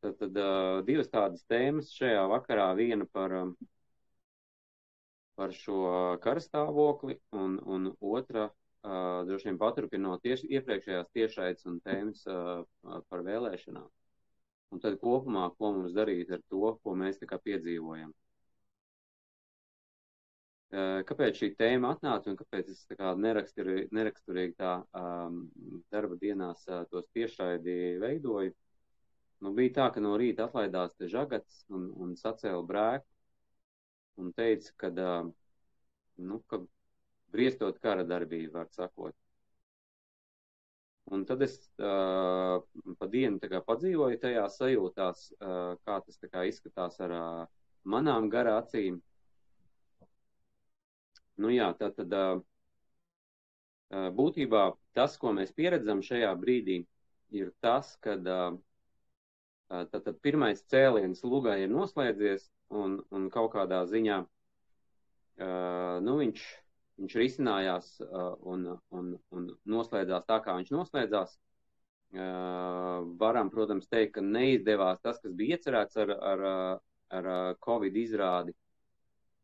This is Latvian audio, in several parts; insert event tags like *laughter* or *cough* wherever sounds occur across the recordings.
Tad, tad uh, divas tādas tēmas šajā vakarā. Viena par, um, par šo karstāvokli, un, un otra uh, droši vien paturpinot tieši iepriekšējās tiešraides un tēmas uh, par vēlēšanām. Un tad kopumā, ko mums darīt ar to, ko mēs tā kā piedzīvojam. Uh, kāpēc šī tēma atnāca un kāpēc es tā kā neraksturīgi, neraksturīgi tā um, darba dienās uh, tos tiešraidi veidoju? Nu, bija tā, ka no rīta atlaidās te žagats un, un sacēla brēku un teica, ka, nu, ka briestot kara darbību, var sakot. Un tad es uh, pa dienu tā kā padzīvoju tajā sajūtās, uh, kā tas tā kā izskatās ar uh, manām garā acīm. Nu jā, tā tad uh, būtībā tas, ko mēs pieredzam šajā brīdī, ir tas, kad uh, tad, tad pirmais cēliens lugai ir noslēdzies un, un kaut kādā ziņā nu, viņš viņš risinājās un, un, un noslēdzās tā, kā viņš noslēdzās. Varam, protams, teikt, ka neizdevās tas, kas bija iecerēts ar, ar, ar Covid izrādi,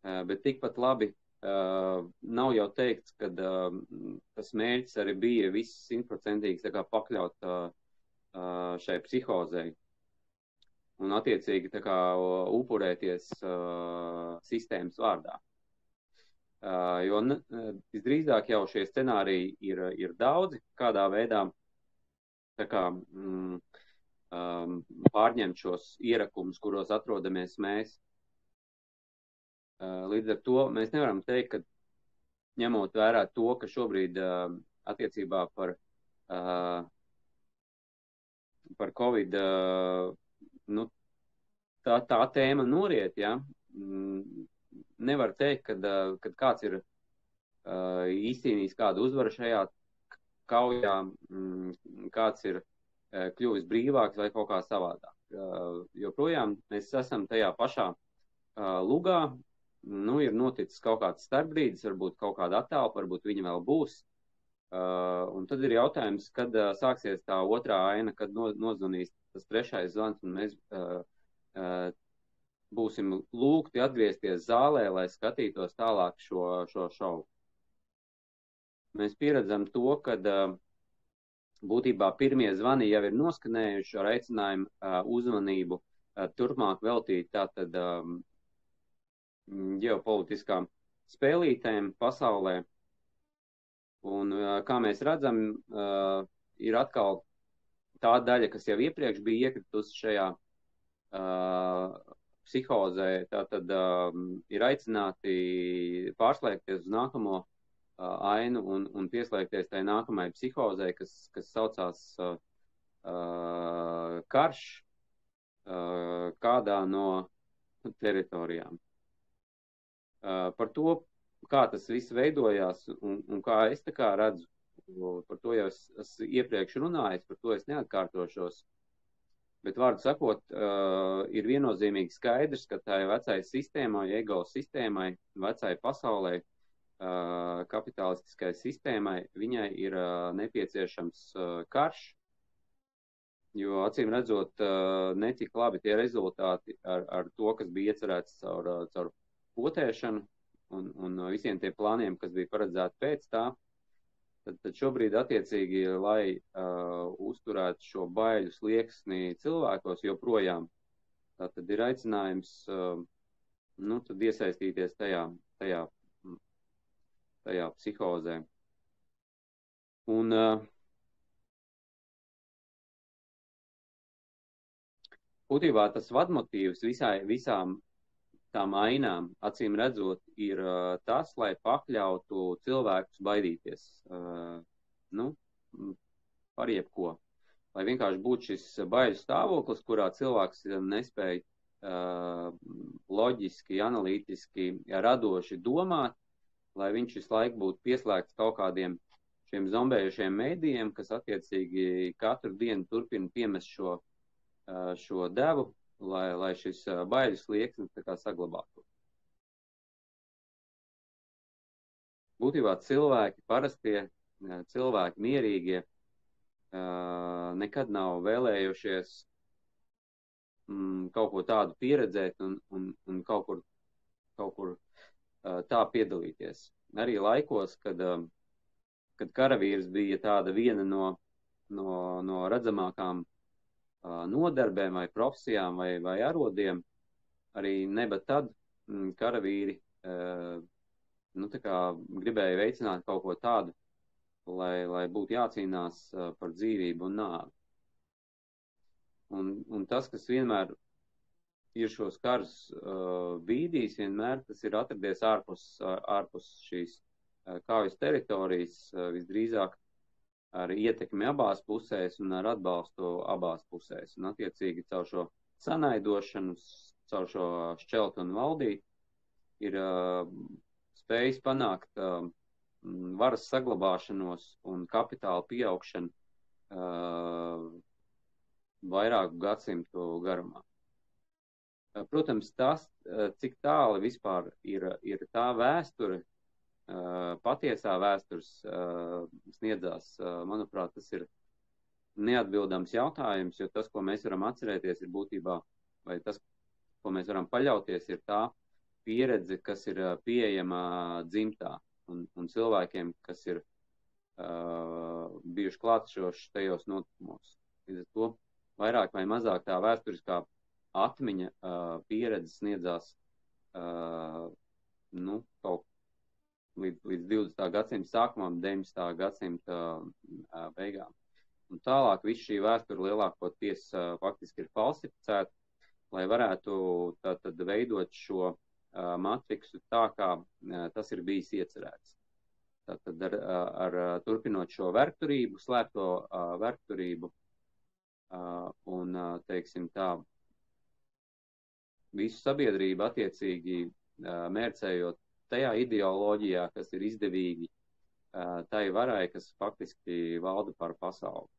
bet tikpat labi uh, nav jau teikts, ka uh, tas mērķis arī bija viss simtprocentīgi pakļaut uh, šai psihozei un attiecīgi tā kā upurēties uh, sistēmas vārdā. Uh, jo visdrīzāk jau šie scenāriji ir, ir daudzi, kādā veidā kā, mm, um, pārņemt šos ierakumus, kuros atrodamies mēs. Uh, līdz ar to mēs nevaram teikt, ka ņemot vērā to, ka šobrīd uh, attiecībā par, uh, par Covid uh, nu, tā, tā tēma noriet, ja, mm, nevar teikt, kad, kad kāds ir uh, izcīnījis kādu uzvaru šajā kaujā, mm, kāds ir uh, kļuvis brīvāks vai kaut kā savādāk. Uh, joprojām mēs esam tajā pašā uh, lugā, nu, ir noticis kaut kāds starpbrīdis, varbūt kaut kāda attēlpa, varbūt viņa vēl būs. Uh, un tad ir jautājums, kad uh, sāksies tā otrā aina, kad no, nozvanīs tas trešais zvans, un mēs uh, uh, būsim lūgti atgriezties zālē, lai skatītos tālāk šo, šo šovu. Mēs pieredzam to, ka uh, būtībā pirmie zvani jau ir noskanējuši ar aicinājumu uh, uzmanību uh, turpmāk veltīt tātad um, ģeopolitiskām spēlītēm pasaulē. Un, uh, kā mēs redzam, uh, ir atkal tā daļa, kas jau iepriekš bija iekritusi šajā uh, psihozē tātad um, ir aicināti pārslēgties uz nākamo uh, ainu un, un pieslēgties tai nākamajai psihozē, kas, kas saucās uh, uh, karš uh, kādā no teritorijām. Uh, par to, kā tas viss veidojās un, un kā es tā kā redzu, par to jau es, es iepriekš runājis, par to es neatkārtošos. Bet, vārdu sakot, uh, ir viennozīmīgi skaidrs, ka tai vecai sistēmai, ego sistēmai, vecai pasaulē, uh, kapitalistiskai sistēmai, viņai ir uh, nepieciešams uh, karš, jo acīm redzot, uh, netik labi tie rezultāti ar, ar to, kas bija iecerēts caur, caur potēšanu un, un visiem tiem plāniem, kas bija paredzēti pēc tā. Tad, tad šobrīd, attiecīgi, lai uh, uzturētu šo baiļu slieksni cilvēkos, joprojām tad ir aicinājums uh, nu, iesaistīties tajā, tajā, tajā psihozē. Un, uh, būtībā tas vadmotīvs visai, visām tām ainām, acīm redzot, ir uh, tas, lai pakļautu cilvēkus baidīties uh, nu, par jebko. Lai vienkārši būtu šis baiļu stāvoklis, kurā cilvēks nespēja uh, loģiski, analītiski, radoši domāt, lai viņš visu laiku būtu pieslēgts kaut kādiem šiem zombējušiem mēdījiem, kas attiecīgi katru dienu turpina piemest šo, uh, šo devu lai, lai šis baiļu slieksnis saglabātu. Būtībā cilvēki, parastie cilvēki, mierīgie, nekad nav vēlējušies mm, kaut ko tādu pieredzēt un, un, un kaut kur, kaut kur tā piedalīties. Arī laikos, kad, kad karavīrs bija tāda viena no, no, no redzamākām nodarbēm vai profesijām vai, vai arodiem, arī neba tad mm, karavīri nu, gribēja veicināt kaut ko tādu, lai, lai būtu jācīnās par dzīvību un nāvi. Un, un tas, kas vienmēr ir šos karus uh, bīdījis, vienmēr tas ir atradies ārpus, ārpus šīs uh, kaujas teritorijas, uh, visdrīzāk ar ietekmi abās pusēs un ar atbalstu abās pusēs. Un attiecīgi caur šo sanaidošanu, caur šo šķeltu un valdīt ir uh, spējis panākt uh, varas saglabāšanos un kapitāla pieaugšanu uh, vairāku gadsimtu garumā. Protams, tas, cik tālu vispār ir, ir tā vēsture, patiesā vēstures sniedzās, manuprāt, tas ir neatbildams jautājums, jo tas, ko mēs varam atcerēties, ir būtībā, vai tas, ko mēs varam paļauties, ir tā pieredze, kas ir pieejama dzimtā un, un cilvēkiem, kas ir uh, bijuši klātsoši tajos notikumos. Līdz ar to vairāk vai mazāk tā vēsturiskā atmiņa uh, pieredze sniedzās uh, nu, kaut līdz, līdz 20. gadsimta sākumam, 19. gadsimta uh, beigām. Un tālāk viss šī vēsture lielākoties uh, faktiski ir falsificēta, lai varētu tātad veidot šo uh, matriksu tā, kā uh, tas ir bijis iecerēts. Tātad ar, ar, turpinot šo vergturību, slēpto uh, vergturību, un, teiksim tā, visu sabiedrību attiecīgi mērcējot tajā ideoloģijā, kas ir izdevīgi tai varai, kas faktiski valda par pasauli.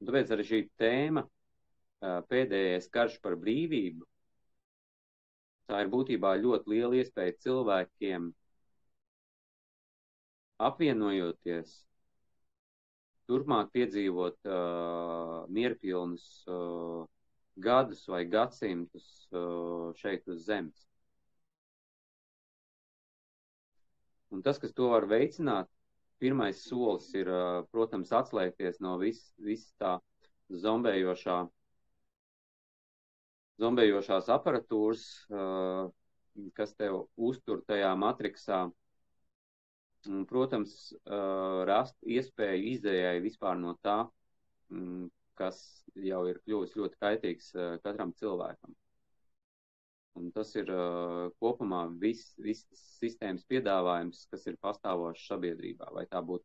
Un tāpēc arī šī tēma, pēdējais karš par brīvību, tā ir būtībā ļoti liela iespēja cilvēkiem apvienojoties turpmāk piedzīvot uh, mierpilnus uh, gadus vai gadsimtus uh, šeit uz zemes. Un tas, kas to var veicināt, pirmais solis ir, protams, atslēgties no viss vis tā zombējošā, zombējošās aparatūras, kas tev uztur tajā matriksā un, protams, rast iespēju izējai vispār no tā, mm, kas jau ir kļuvis ļoti kaitīgs katram cilvēkam. Un tas ir uh, kopumā viss vis sistēmas piedāvājums, kas ir pastāvošs sabiedrībā. Vai tā būtu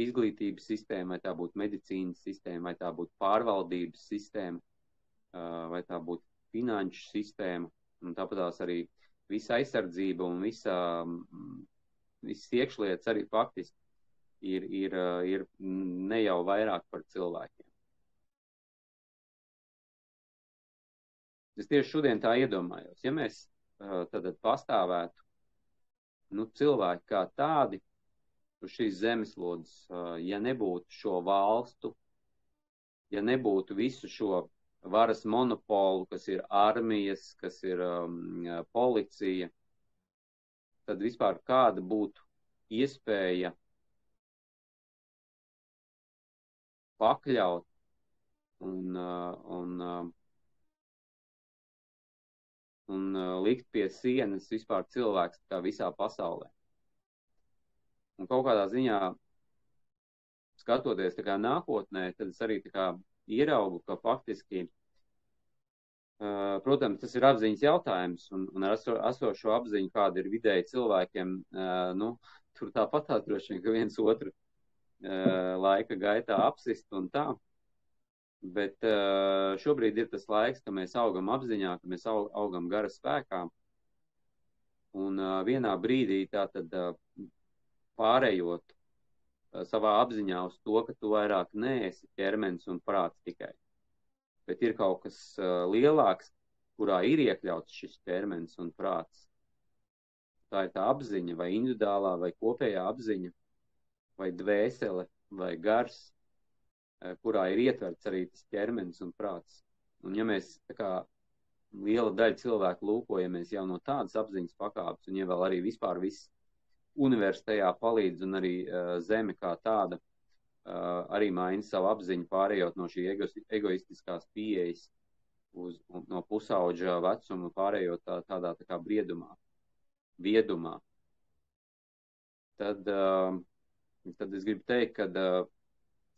izglītības sistēma, vai tā būtu medicīnas sistēma, vai tā būtu pārvaldības sistēma, uh, vai tā būtu finanšu sistēma. Un tāpatās arī visa aizsardzība un visa visas iekšlietas arī faktiski ir, ir, ir ne jau vairāk par cilvēkiem. Es tieši šodien tā iedomājos, ja mēs tad pastāvētu nu, cilvēki kā tādi uz šīs zemeslodes, ja nebūtu šo valstu, ja nebūtu visu šo varas monopolu, kas ir armijas, kas ir um, policija, tad vispār kāda būtu iespēja pakļaut un, uh, un, uh, un uh, likt pie sienas vispār cilvēks kā visā pasaulē. Un kaut kādā ziņā, skatoties tā kā nākotnē, tad es arī tā kā ieraugu, ka faktiski Eh, protams, tas ir apziņas jautājums, un, un ar esošo apziņu, kāda ir vidēji cilvēkiem, eh, nu, tur tāpat tā droši vien, ka viens otru eh, laika gaitā apsist un tā. Bet šobrīd ir tas laiks, ka mēs augam apziņā, ka mēs augam gara spēkā. Un vienā brīdī tā tad pārējot savā apziņā uz to, ka tu vairāk neesi ķermenis un prāts tikai bet ir kaut kas uh, lielāks, kurā ir iekļauts šis ķermenis un prāts. Tā ir tā apziņa, vai individuālā, vai kopējā apziņa, vai dvēsele, vai gars, uh, kurā ir ietverts arī tas ķermenis un prāts. un ja mēs kā liela daļa cilvēku lūkojamies jau no tādas apziņas pakāpes, un ja vēl arī vispār viss universitātejā palīdz un arī uh, zeme kā tāda uh, arī maina savu apziņu, pārējot no šī ego, egoistiskās pieejas uz, no pusauģa vecuma, pārējot tā, tādā tā kā briedumā, viedumā. Tad, uh, tad es gribu teikt, ka uh,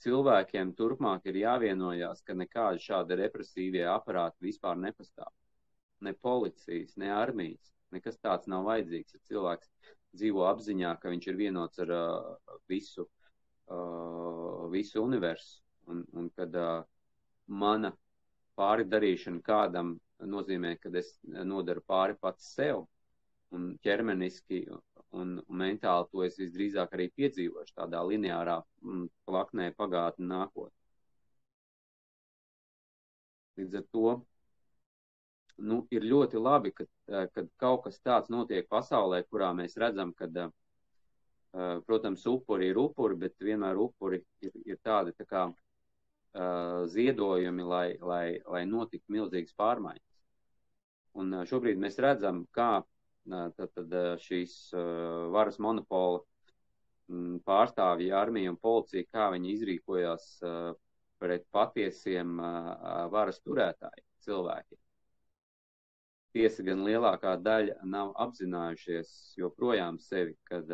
cilvēkiem turpmāk ir jāvienojās, ka nekādi šādi represīvie aparāti vispār nepastāv ne policijas, ne armijas. Nekas tāds nav vajadzīgs. Ja cilvēks dzīvo apziņā, ka viņš ir vienots ar uh, visu, uh, visu universu, un, un kad uh, mana pāri darīšana kādam nozīmē, ka es nodaru pāri pats sev, un ķermeniski un, un mentāli to es visdrīzāk arī piedzīvošu tādā lineārā mm, plaknē pagātnē nākotnē. Līdz ar to nu, ir ļoti labi, ka, kad kaut kas tāds notiek pasaulē, kurā mēs redzam, ka, protams, upuri ir upuri, bet vienmēr upuri ir, ir tādi tā kā ziedojumi, lai, lai, lai notiktu milzīgas pārmaiņas. Un šobrīd mēs redzam, kā tad, tad šīs varas monopola pārstāvji, armija un policija, kā viņi izrīkojās pret patiesiem varas turētājiem, cilvēkiem tiesa gan lielākā daļa nav apzinājušies joprojām sevi, kad,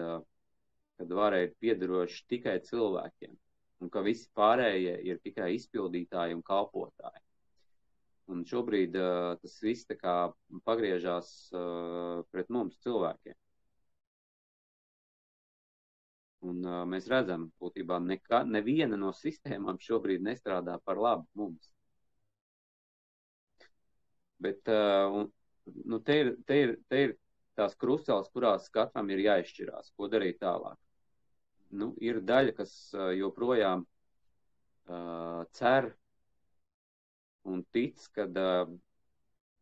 kad vara ir piederoša tikai cilvēkiem, un ka visi pārējie ir tikai izpildītāji un kalpotāji. Un šobrīd uh, tas viss tā kā pagriežās uh, pret mums cilvēkiem. Un uh, mēs redzam, būtībā neka, neviena no sistēmām šobrīd nestrādā par labu mums. Bet, uh, un, nu, te, ir, te, ir, te ir tās krustceles, kurās katram ir jāizšķirās, ko darīt tālāk. Nu, ir daļa, kas uh, joprojām uh, cer un tic, ka uh,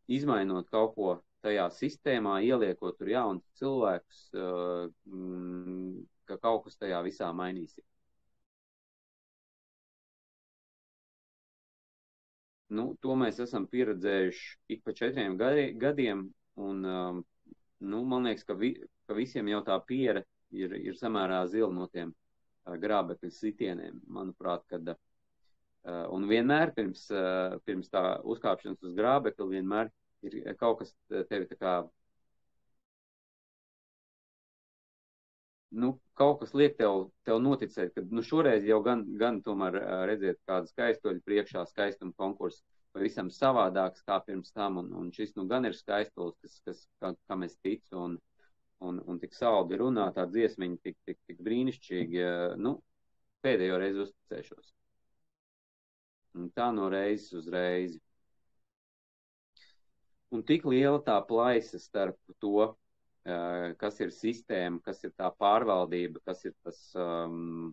izmainot kaut ko tajā sistēmā, ieliekot tur jaunus cilvēkus, uh, mm, ka kaut kas tajā visā mainīsies. Nu, to mēs esam pieredzējuši ik pa četriem gadi, gadiem, un um, nu, man liekas, ka, vi, ka visiem jau tā piera ir, ir samērā zila no tiem uh, grābekļu sitieniem. Manuprāt, kad, uh, un vienmēr pirms, uh, pirms tā uzkāpšanas uz grābekļa vienmēr ir kaut kas tevi tā kā nu, kaut kas liek tev, tev noticēt, ka nu, šoreiz jau gan, gan tomēr redziet kādu skaistoļu priekšā, skaistuma konkursu pavisam savādāks kā pirms tam, un, un šis nu gan ir skaistulis, kas, kas, kā, kam es ticu, un, un, un tik saldi runā, tā dziesmiņa tik, tik, tik brīnišķīgi, nu, pēdējo reizi uzticēšos. Un tā no reizes uz reizi. Un tik liela tā plaisa starp to, Eh, kas ir sistēma, kas ir tā pārvaldība, kas ir tas um,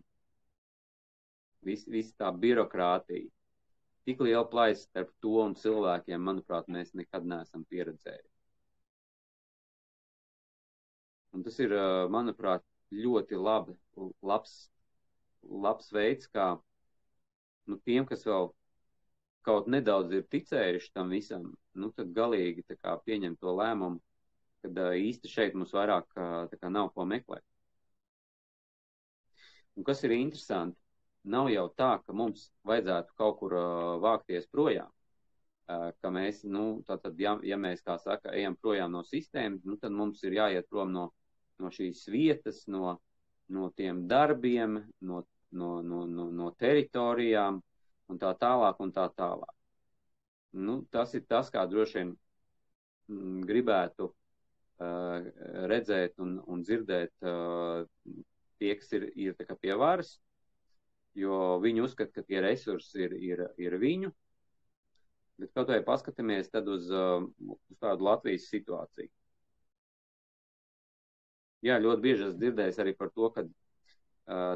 viss vis tā birokrātija. Tik liela plaisa starp to un cilvēkiem, manuprāt, mēs nekad neesam pieredzējuši. Un tas ir, eh, manuprāt, ļoti labi, labs, labs veids, kā nu, tiem, kas vēl kaut nedaudz ir ticējuši tam visam, nu, tad galīgi kā, pieņem to lēmumu kad īsti šeit mums vairāk kā, nav ko meklēt. Un kas ir interesanti, nav jau tā, ka mums vajadzētu kaut kur uh, vākties projām. Uh, ka mēs, nu, tātad, ja, ja mēs, kā saka, ejam projām no sistēmas, nu, tad mums ir jāiet prom no, no šīs vietas, no, no tiem darbiem, no, no, no, no, no teritorijām un tā tālāk un tā tālāk. Nu, tas ir tas, kā droši vien mm, gribētu Uh, redzēt un, un dzirdēt uh, tie, kas ir, ir pie varas, jo viņi uzskata, ka tie resursi ir, ir, ir viņu. Bet kaut vai paskatāmies tad uz, uh, uz tādu Latvijas situāciju. Jā, ļoti bieži esmu dzirdējis arī par to, ka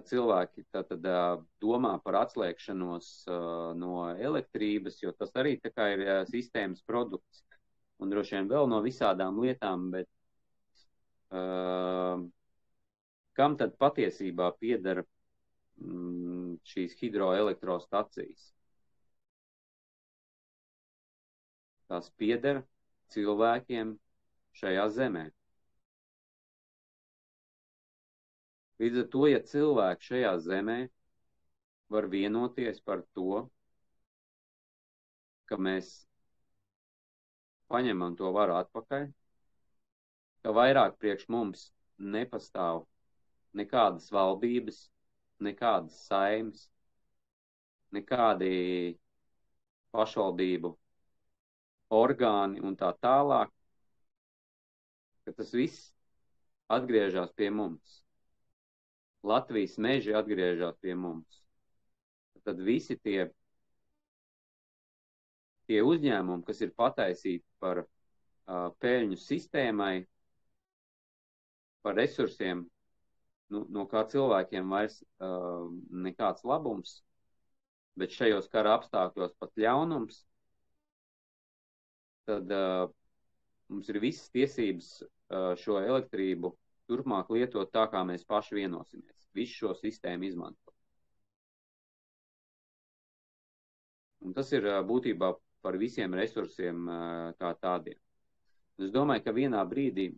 cilvēki tātad domā par atslēgšanos no elektrības, jo tas arī tā kā ir sistēmas produkts un droši vien vēl no visādām lietām, bet uh, kam tad patiesībā piedara mm, šīs hidroelektrostacijas? Tās pieder cilvēkiem šajā zemē. Līdz ar to, ja cilvēki šajā zemē var vienoties par to, ka mēs paņemam to varu atpakaļ, ka vairāk priekš mums nepastāv nekādas valdības, nekādas saimes, nekādi pašvaldību orgāni un tā tālāk, ka tas viss atgriežas pie mums. Latvijas meži atgriežas pie mums. Tad visi tie, tie uzņēmumi, kas ir pataisīti par uh, peļņu sistēmai, par resursiem, nu, no kā cilvēkiem vairs uh, nekāds labums, bet šajos kara apstākļos pat ļaunums, tad uh, mums ir visas tiesības uh, šo elektrību turpmāk lietot tā, kā mēs paši vienosimies. Visu šo sistēmu izmantot. Un tas ir būtībā par visiem resursiem kā tādiem. Es domāju, ka vienā brīdī,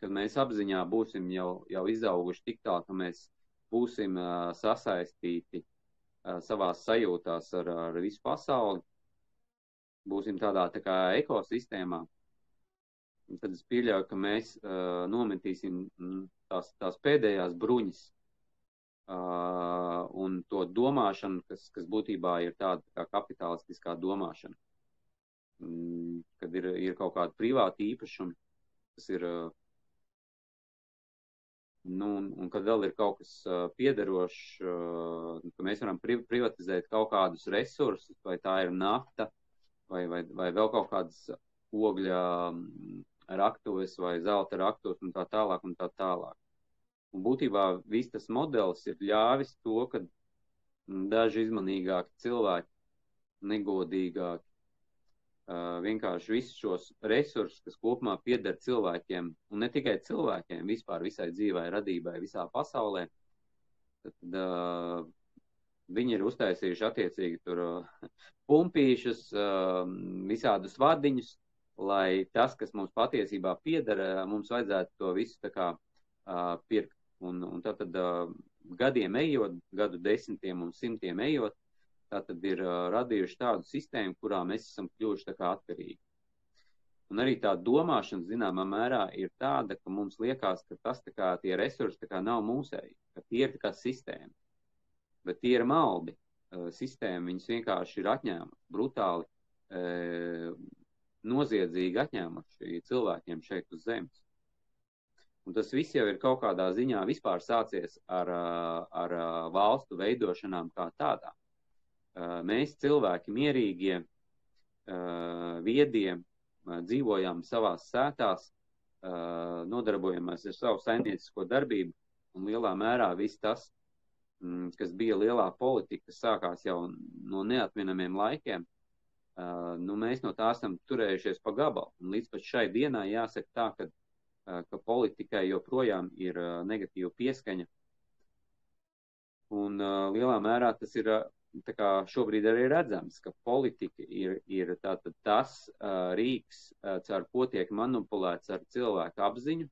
kad mēs apziņā būsim jau, jau izauguši tik tālu, ka mēs būsim sasaistīti savās sajūtās ar, ar visu pasauli, būsim tādā tā kā ekosistēmā, tad es pieļauju, ka mēs uh, nometīsim tās, tās pēdējās bruņas uh, un to domāšanu, kas, kas būtībā ir tāda kā kapitalistiskā domāšana. Mm, kad ir, ir kaut kāda privāta īpašuma, kas ir, uh, nu, un, un kad vēl ir kaut kas uh, piederošs, uh, ka mēs varam pri privatizēt kaut kādus resursus, vai tā ir nafta, vai, vai, vai vēl kaut kādas ogļa raktuves vai zelta raktuves un tā tālāk un tā tālāk. Un būtībā viss tas modelis ir ļāvis to, ka daži izmanīgāki cilvēki, negodīgāki, vienkārši visus šos resursus, kas kopumā pieder cilvēkiem, un ne tikai cilvēkiem, vispār visai dzīvai radībai visā pasaulē, tad uh, viņi ir uztaisījuši attiecīgi tur uh, pumpīšus, uh, visādus vadiņus, lai tas, kas mums patiesībā pieder, mums vajadzētu to visu tā kā uh, pirkt. Un, un tad, tad uh, gadiem ejot, gadu desmitiem un simtiem ejot, tā tad ir uh, radījuši tādu sistēmu, kurā mēs esam kļuvuši tā kā atkarīgi. Un arī tā domāšana, zināmā mērā, ir tāda, ka mums liekas, ka tas tā kā tie resursi tā kā nav mūsēji, ka tie ir tā kā sistēma. Bet tie ir maldi. Sistēma viņus vienkārši ir atņēmusi brutāli. Noziedzīgi atņēmuši cilvēkiem šeit uz zemes. Un tas viss jau ir kaut kādā ziņā vispār sācies ar, ar valstu veidošanām kā tādām. Mēs cilvēki mierīgie, viedie, dzīvojam savās sētās, nodarbojamies ar savu saimniecisko darbību, un lielā mērā viss tas, mm, kas bija lielā politika, sākās jau no neatminamiem laikiem, Uh, nu, mēs no tā esam turējušies pa gabalu. Un līdz pat šai dienai jāsaka tā, ka, uh, ka politikai joprojām ir uh, negatīva pieskaņa. Un lielā mērā tas ir tā kā šobrīd arī redzams, ka politika ir, ir tātad tas rīks, caur ko tiek manipulēts ar cilvēku apziņu,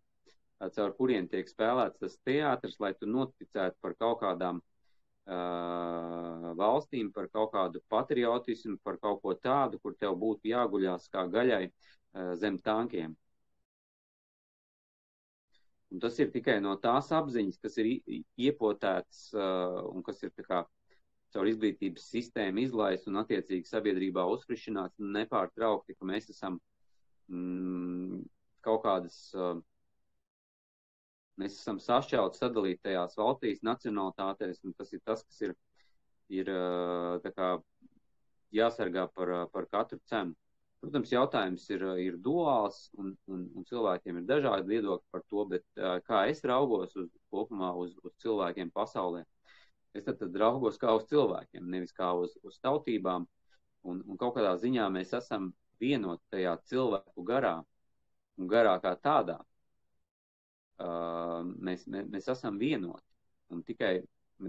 caur kuriem tiek spēlēts tas teātris, lai tu noticētu par kaut kādām uh, uh, valstīm par kaut kādu patriotismu, par kaut ko tādu, kur tev būtu jāguļās kā gaļai zem tankiem. Un tas ir tikai no tās apziņas, kas ir iepotēts un kas ir kā caur izglītības sistēmu izlaist un attiecīgi sabiedrībā uzfrišināts nepārtraukti, ka mēs esam mm, kaut kādas uh, Mēs esam sašķelti, sadalīti tajās valstīs, nacionalitātēs, un tas ir tas, kas ir, ir kā, jāsargā par, par katru cenu. Protams, jautājums ir, ir duāls, un, un, un cilvēkiem ir dažādi viedokļi par to, bet kā es raugos uz, kopumā uz, uz cilvēkiem pasaulē, es tad, tad raugos kā uz cilvēkiem, nevis kā uz, uz tautībām, un, un kaut kādā ziņā mēs esam vienoti tajā cilvēku garā un garā kā tādā mēs, mēs, mēs esam vienoti. Un tikai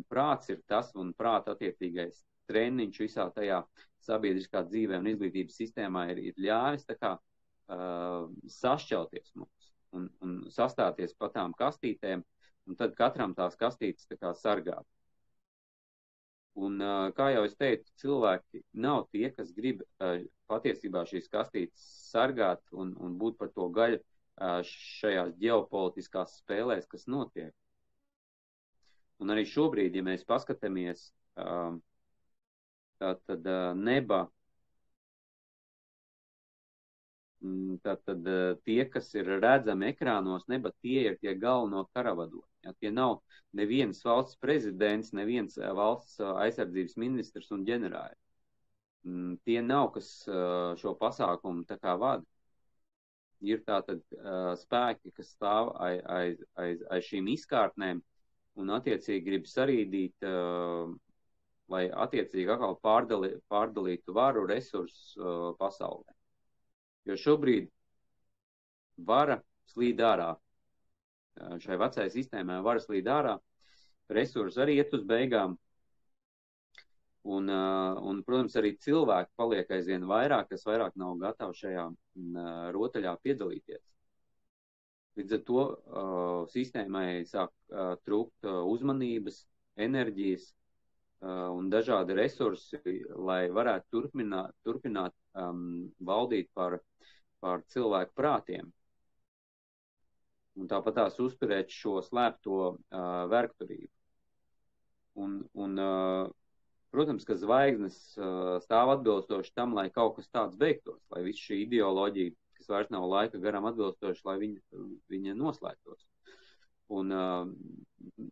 prāts ir tas un prāta attiecīgais treniņš visā tajā sabiedriskā dzīvē un izglītības sistēmā ir, ir ļāvis kā uh, sašķelties mums un, un sastāties pa tām kastītēm, un tad katram tās kastītes tā kā sargāt. Un, uh, kā jau es teicu, cilvēki nav tie, kas grib uh, patiesībā šīs kastītes sargāt un, un būt par to gaļu šajās ģeopolitiskās spēlēs, kas notiek. Un arī šobrīd, ja mēs paskatāmies, tad uh, neba Mm, Tātad eh, tie, kas ir redzami ekrānos, neba tie ir tie galveno karavadoņi. Ja, tie nav neviens valsts prezidents, neviens valsts aizsardzības ministrs un ģenerāļi. Mm, tie nav, kas šo pasākumu tā kā vada. Ir tātad spēki, kas stāv aiz, aiz, aiz, aiz šīm izkārtnēm un attiecīgi grib sarīdīt, lai attiecīgi atkal pārdali, pārdalītu varu resursus pasaulē. Jo šobrīd vara slīd ārā. Šai vecajai sistēmai vara slīd ārā, resursi arī iet uz beigām. Un, un, protams, arī cilvēki paliek aizvien vairāk, kas vairāk nav gatavi šajā rotaļā piedalīties. Līdz ar to uh, sistēmai sāk uh, trūkt uh, uzmanības, enerģijas uh, un dažādi resursi, lai varētu turpināt, turpināt um, valdīt par pār cilvēku prātiem. Un tāpat tās uzturēt šo slēpto uh, vergturību. Un, un uh, protams, ka zvaigznes stāv atbilstoši tam, lai kaut kas tāds beigtos, lai viss šī ideoloģija, kas vairs nav laika garam atbilstoši, lai viņa, viņa noslēgtos. Un uh,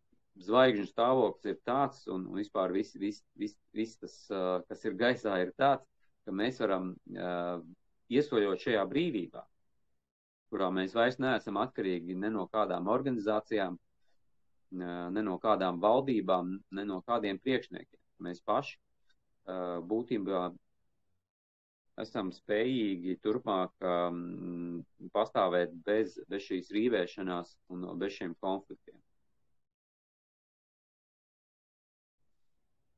zvaigžņu stāvoklis ir tāds, un, un vispār viss vis, vis, vis tas, uh, kas ir gaisā, ir tāds, ka mēs varam uh, iesoļot šajā brīvībā, kurā mēs vairs neesam atkarīgi ne no kādām organizācijām, ne no kādām valdībām, ne no kādiem priekšniekiem. Mēs paši būtībā esam spējīgi turpmāk um, pastāvēt bez, bez šīs rīvēšanās un bez šiem konfliktiem.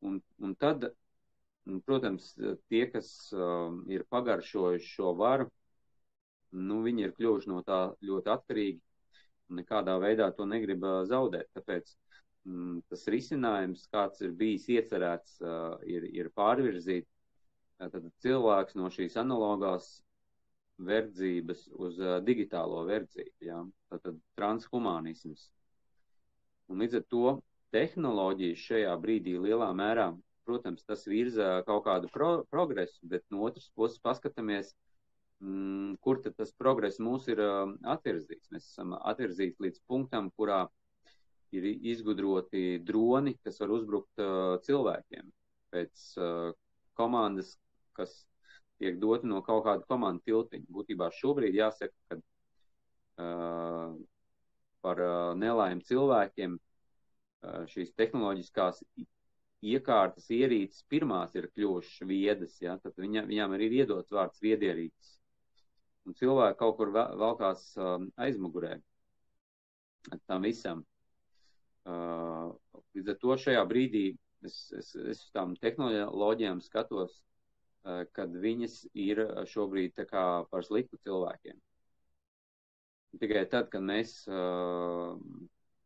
Un, un tad Protams, tie, kas uh, ir pagaršojuši šo varu, nu, viņi ir kļuvuši no tā ļoti atkarīgi un nekādā veidā to negrib zaudēt. Tāpēc tas risinājums, kāds ir bijis iecerēts, uh, ir, ir pārvirzīt tad cilvēks no šīs analogās verdzības uz uh, digitālo verdzību, ja? tātad transhumanisms. Un līdz ar to tehnoloģijas šajā brīdī lielā mērā protams, tas virza kaut kādu pro progresu, bet no otras puses paskatāmies, mm, kur tad tas progress mūs ir uh, atvirzīts. Mēs esam atvirzīti līdz punktam, kurā ir izgudroti droni, kas var uzbrukt uh, cilvēkiem pēc uh, komandas, kas tiek doti no kaut kāda komandu tiltiņa. Būtībā šobrīd jāsaka, ka uh, par uh, nelaimi cilvēkiem uh, šīs tehnoloģiskās iekārtas, ierīces pirmās ir kļuvušas viedas, ja, tad viņa, viņām arī ir iedots vārds viedierīces. Un cilvēki kaut kur valkās um, aizmugurē tam visam. Uh, līdz ar to šajā brīdī es, es, es uz tām tehnoloģijām skatos, uh, kad viņas ir šobrīd tā kā par sliktu cilvēkiem. Tikai tad, kad mēs uh,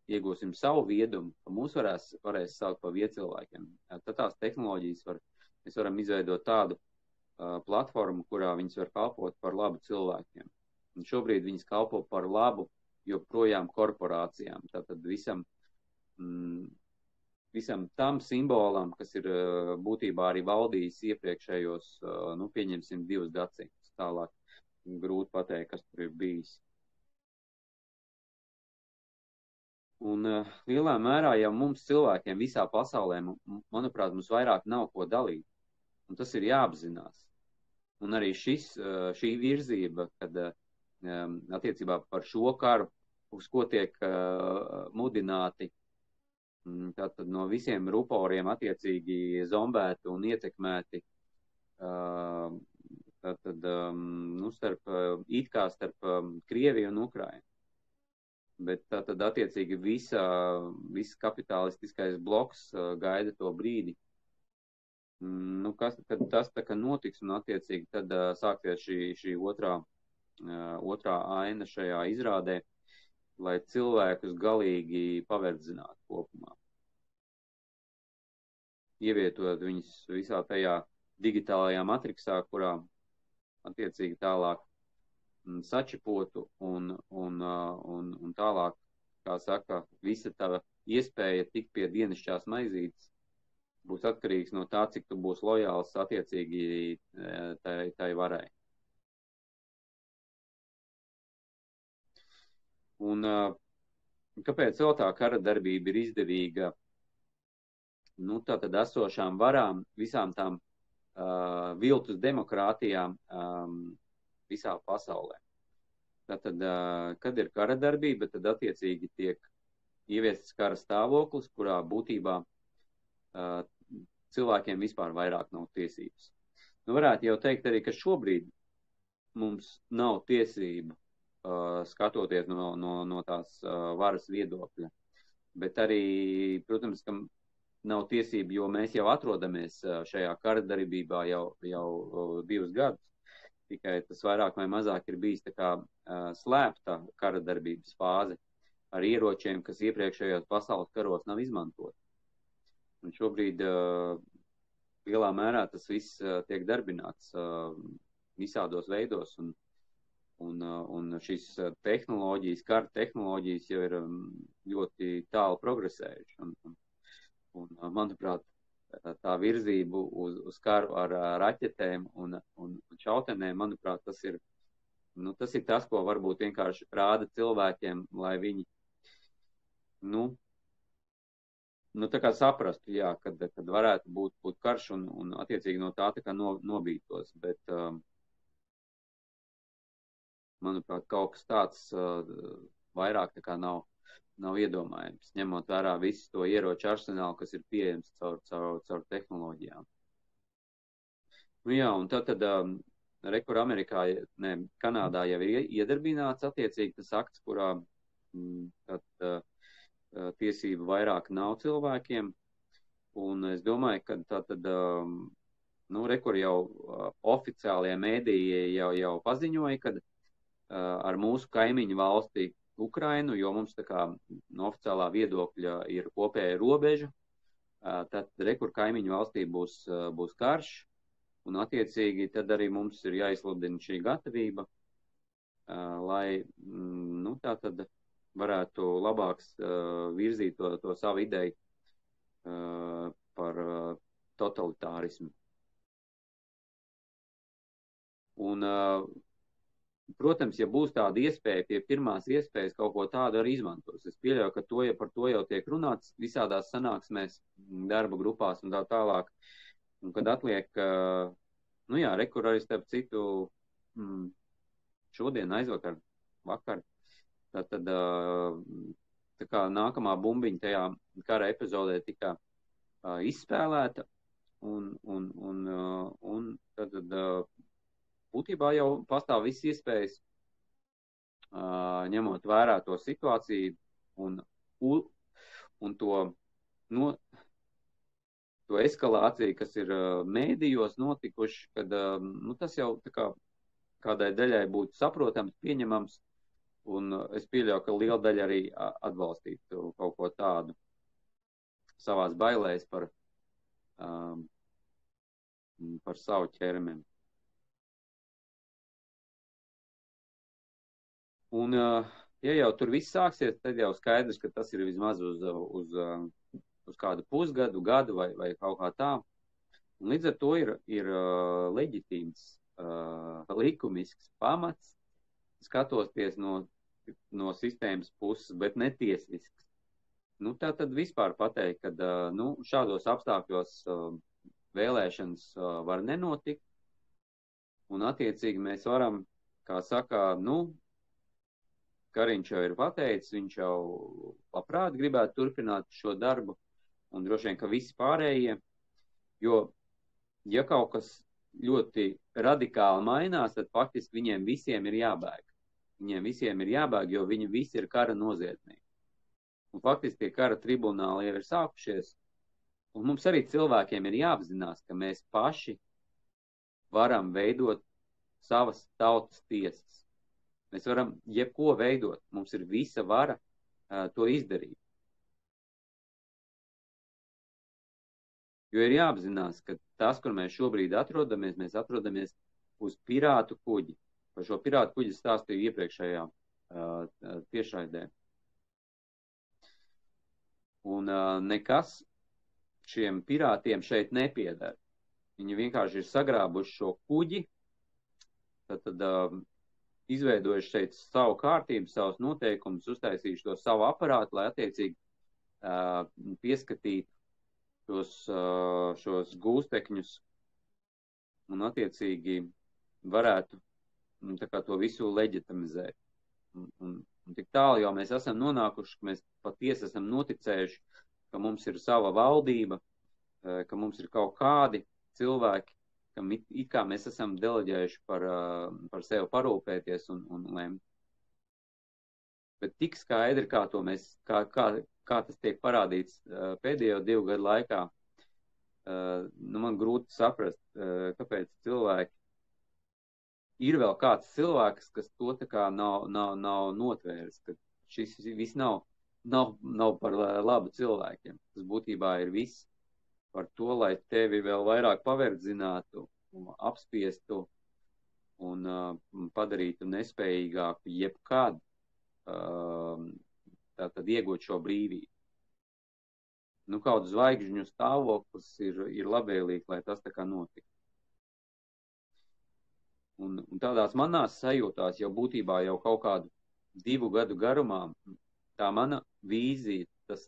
iegūsim savu viedumu, ka mūs varēs, varēs saukt par viecilvēkiem. Tad tās tehnoloģijas var, mēs varam izveidot tādu uh, platformu, kurā viņas var kalpot par labu cilvēkiem. Un šobrīd viņas kalpo par labu joprojām korporācijām. Tātad visam, mm, visam tam simbolam, kas ir uh, būtībā arī valdījis iepriekšējos, uh, nu, pieņemsim, divus gadsimtus tālāk. Grūti pateikt, kas tur ir bijis. Un uh, lielā mērā jau mums cilvēkiem visā pasaulē, manuprāt, mums vairāk nav ko dalīt. Un tas ir jāapzinās. Un arī šis, uh, šī virzība, kad uh, attiecībā par šo karu, uz ko tiek mudināti, tātad no visiem ruporiem attiecīgi zombēti un ietekmēti, uh, tātad, um, nu, starp, uh, it kā starp um, Krieviju un Ukrainu bet tā tad attiecīgi visa, viss kapitalistiskais bloks uh, gaida to brīdi, Mm, nu, kas, kad tas tā kā notiks un attiecīgi tad uh, sāksies šī, šī otrā, uh, otrā aina šajā izrādē, lai cilvēkus galīgi paverdzinātu kopumā. Ievietot viņus visā tajā digitālajā matriksā, kurā attiecīgi tālāk mm, sačipotu un, un, un, un tālāk, kā saka, visa tā iespēja tikt pie dienasčās maizītes būs atkarīgs no tā, cik tu būsi lojāls attiecīgi tai, tai varai. Un kāpēc vēl tā kara darbība ir izdevīga? Nu, tātad esošām varām, visām tām uh, viltus demokrātijām um, visā pasaulē. Tātad, uh, kad ir kara darbība, tad attiecīgi tiek ieviests kara stāvoklis, kurā būtībā uh, cilvēkiem vispār vairāk nav tiesības. Nu, varētu jau teikt arī, ka šobrīd mums nav tiesība uh, skatoties no, no, no tās varas viedokļa. Bet arī, protams, ka nav tiesība, jo mēs jau atrodamies šajā kara darbībā jau, jau divus gadus. Tikai tas vairāk vai mazāk ir bijis tā kā slēpta kara darbības fāze ar ieročiem, kas iepriekšējos pasaules karos nav izmantoti. Un šobrīd lielā mērā tas viss tiek darbināts visādos veidos. Un, uh, un šīs tehnoloģijas, kara tehnoloģijas jau ir um, ļoti tālu progresējušas. Un, un, un, manuprāt, tā virzība uz, uz karu ar raķetēm un, un, un šautenēm, manuprāt, tas ir, nu, tas ir tas, ko varbūt vienkārši rāda cilvēkiem, lai viņi, nu, nu, tā kā saprastu, jā, kad, kad varētu būt, būt karš un, un attiecīgi no tā tā kā no, nobītos, bet, um, manuprāt, kaut kas tāds vairāk tā kā nav, nav iedomājams, ņemot vērā visu to ieroču arsenālu, kas ir pieejams caur, caur, caur tehnoloģijām. Nu, jā, un tad, tad um, rekur Amerikā, ne, Kanādā jau ir iedarbināts attiecīgi tas akts, kurā mm, tad, uh, tiesību vairāk nav cilvēkiem. Un es domāju, ka tā tad, um, nu, rekur jau uh, oficiālie mēdīji jau, jau paziņoja, ka ar mūsu kaimiņu valsti Ukrainu, jo mums tā kā no oficiālā viedokļa ir kopēja robeža, tad rekur kaimiņu valstī būs, būs karš, un attiecīgi tad arī mums ir jāizsludina šī gatavība, lai, mm, nu, tā tad varētu labāk virzīt to, to savu ideju par totalitārismu. Un, protams, ja būs tāda iespēja, pie pirmās iespējas kaut ko tādu arī izmantos. Es pieļauju, ka to, ja par to jau tiek runāts visādās sanāksmēs, darba grupās un tā tālāk. Un kad atliek, nu jā, rekur arī starp citu, mm, šodien, aizvakar, vakar, Tātad tā kā nākamā bumbiņa tajā kara epizodē tika izspēlēta, un, un, un, un tad būtībā jau pastāv viss iespējas, ņemot vērā to situāciju un, un to, no, to eskalāciju, kas ir mēdījos notikuši, kad nu, tas jau kā, kādai daļai būtu saprotams, pieņemams, Un uh, es pieļauju, ka liela daļa arī atbalstītu kaut ko tādu savās bailēs par, um, par savu ķermeni. Un, ja jau tur viss sāksies, tad jau skaidrs, ka tas ir vismaz uz, uz, uz kādu pusgadu, gadu vai, vai kaut kā tā. Un līdz ar to ir, ir leģitīms, likumisks pamats skatoties no no sistēmas puses, bet netiesisks. Nu, tā tad vispār pateikt, ka nu, šādos apstākļos vēlēšanas var nenotikt, un attiecīgi mēs varam, kā saka, nu, Kariņš jau ir pateicis, viņš jau labprāt gribētu turpināt šo darbu, un droši vien, ka visi pārējie, jo, ja kaut kas ļoti radikāli mainās, tad faktiski viņiem visiem ir jābēg. Viņiem visiem ir jābēg, jo viņi visi ir kara noziedznieki. Un faktiski tie kara tribunāli jau ir sākušies, Un mums arī cilvēkiem ir jāapzinās, ka mēs paši varam veidot savas tautas tiesas. Mēs varam jebko veidot. Mums ir visa vara uh, to izdarīt. Jo ir jāapzinās, ka tas, kur mēs šobrīd atrodamies, mēs atrodamies uz pirātu kuģi. Par šo pirātu kuģi stāstīju iepriekšējā uh, tiešraidē. Un uh, nekas šiem pirātiem šeit nepiedara. Viņi vienkārši ir sagrābuši šo kuģi, tad, tad uh, izveidojuši šeit savu kārtību, savus noteikumus, uztaisījuši to savu aparātu, lai attiecīgi uh, pieskatītu šos, uh, šos gūstekņus un attiecīgi varētu nu, to visu leģitimizēt. Un, un, un tik tālu jau mēs esam nonākuši, ka mēs patiesi esam noticējuši, ka mums ir sava valdība, ka mums ir kaut kādi cilvēki, kam it, it kā mēs esam deleģējuši par, par sevi parūpēties un, un lemt. Bet tik skaidri, kā, mēs, kā, kā, kā tas tiek parādīts pēdējo divu gadu laikā, nu, man grūti saprast, kāpēc cilvēki ir vēl kāds cilvēks, kas to tā kā nav, nav, nav notvēris, ka šis viss nav, nav, nav par labu cilvēkiem. Tas būtībā ir viss par to, lai tevi vēl vairāk paverdzinātu, apspiestu un uh, padarītu nespējīgāku jebkad uh, tātad iegūt šo brīvību. Nu, kaut zvaigžņu stāvoklis ir, ir labvēlīgi, lai tas tā kā notiktu. Un, un tādās manās sajūtās jau būtībā jau kaut kādu divu gadu garumā tā mana vīzija, tas,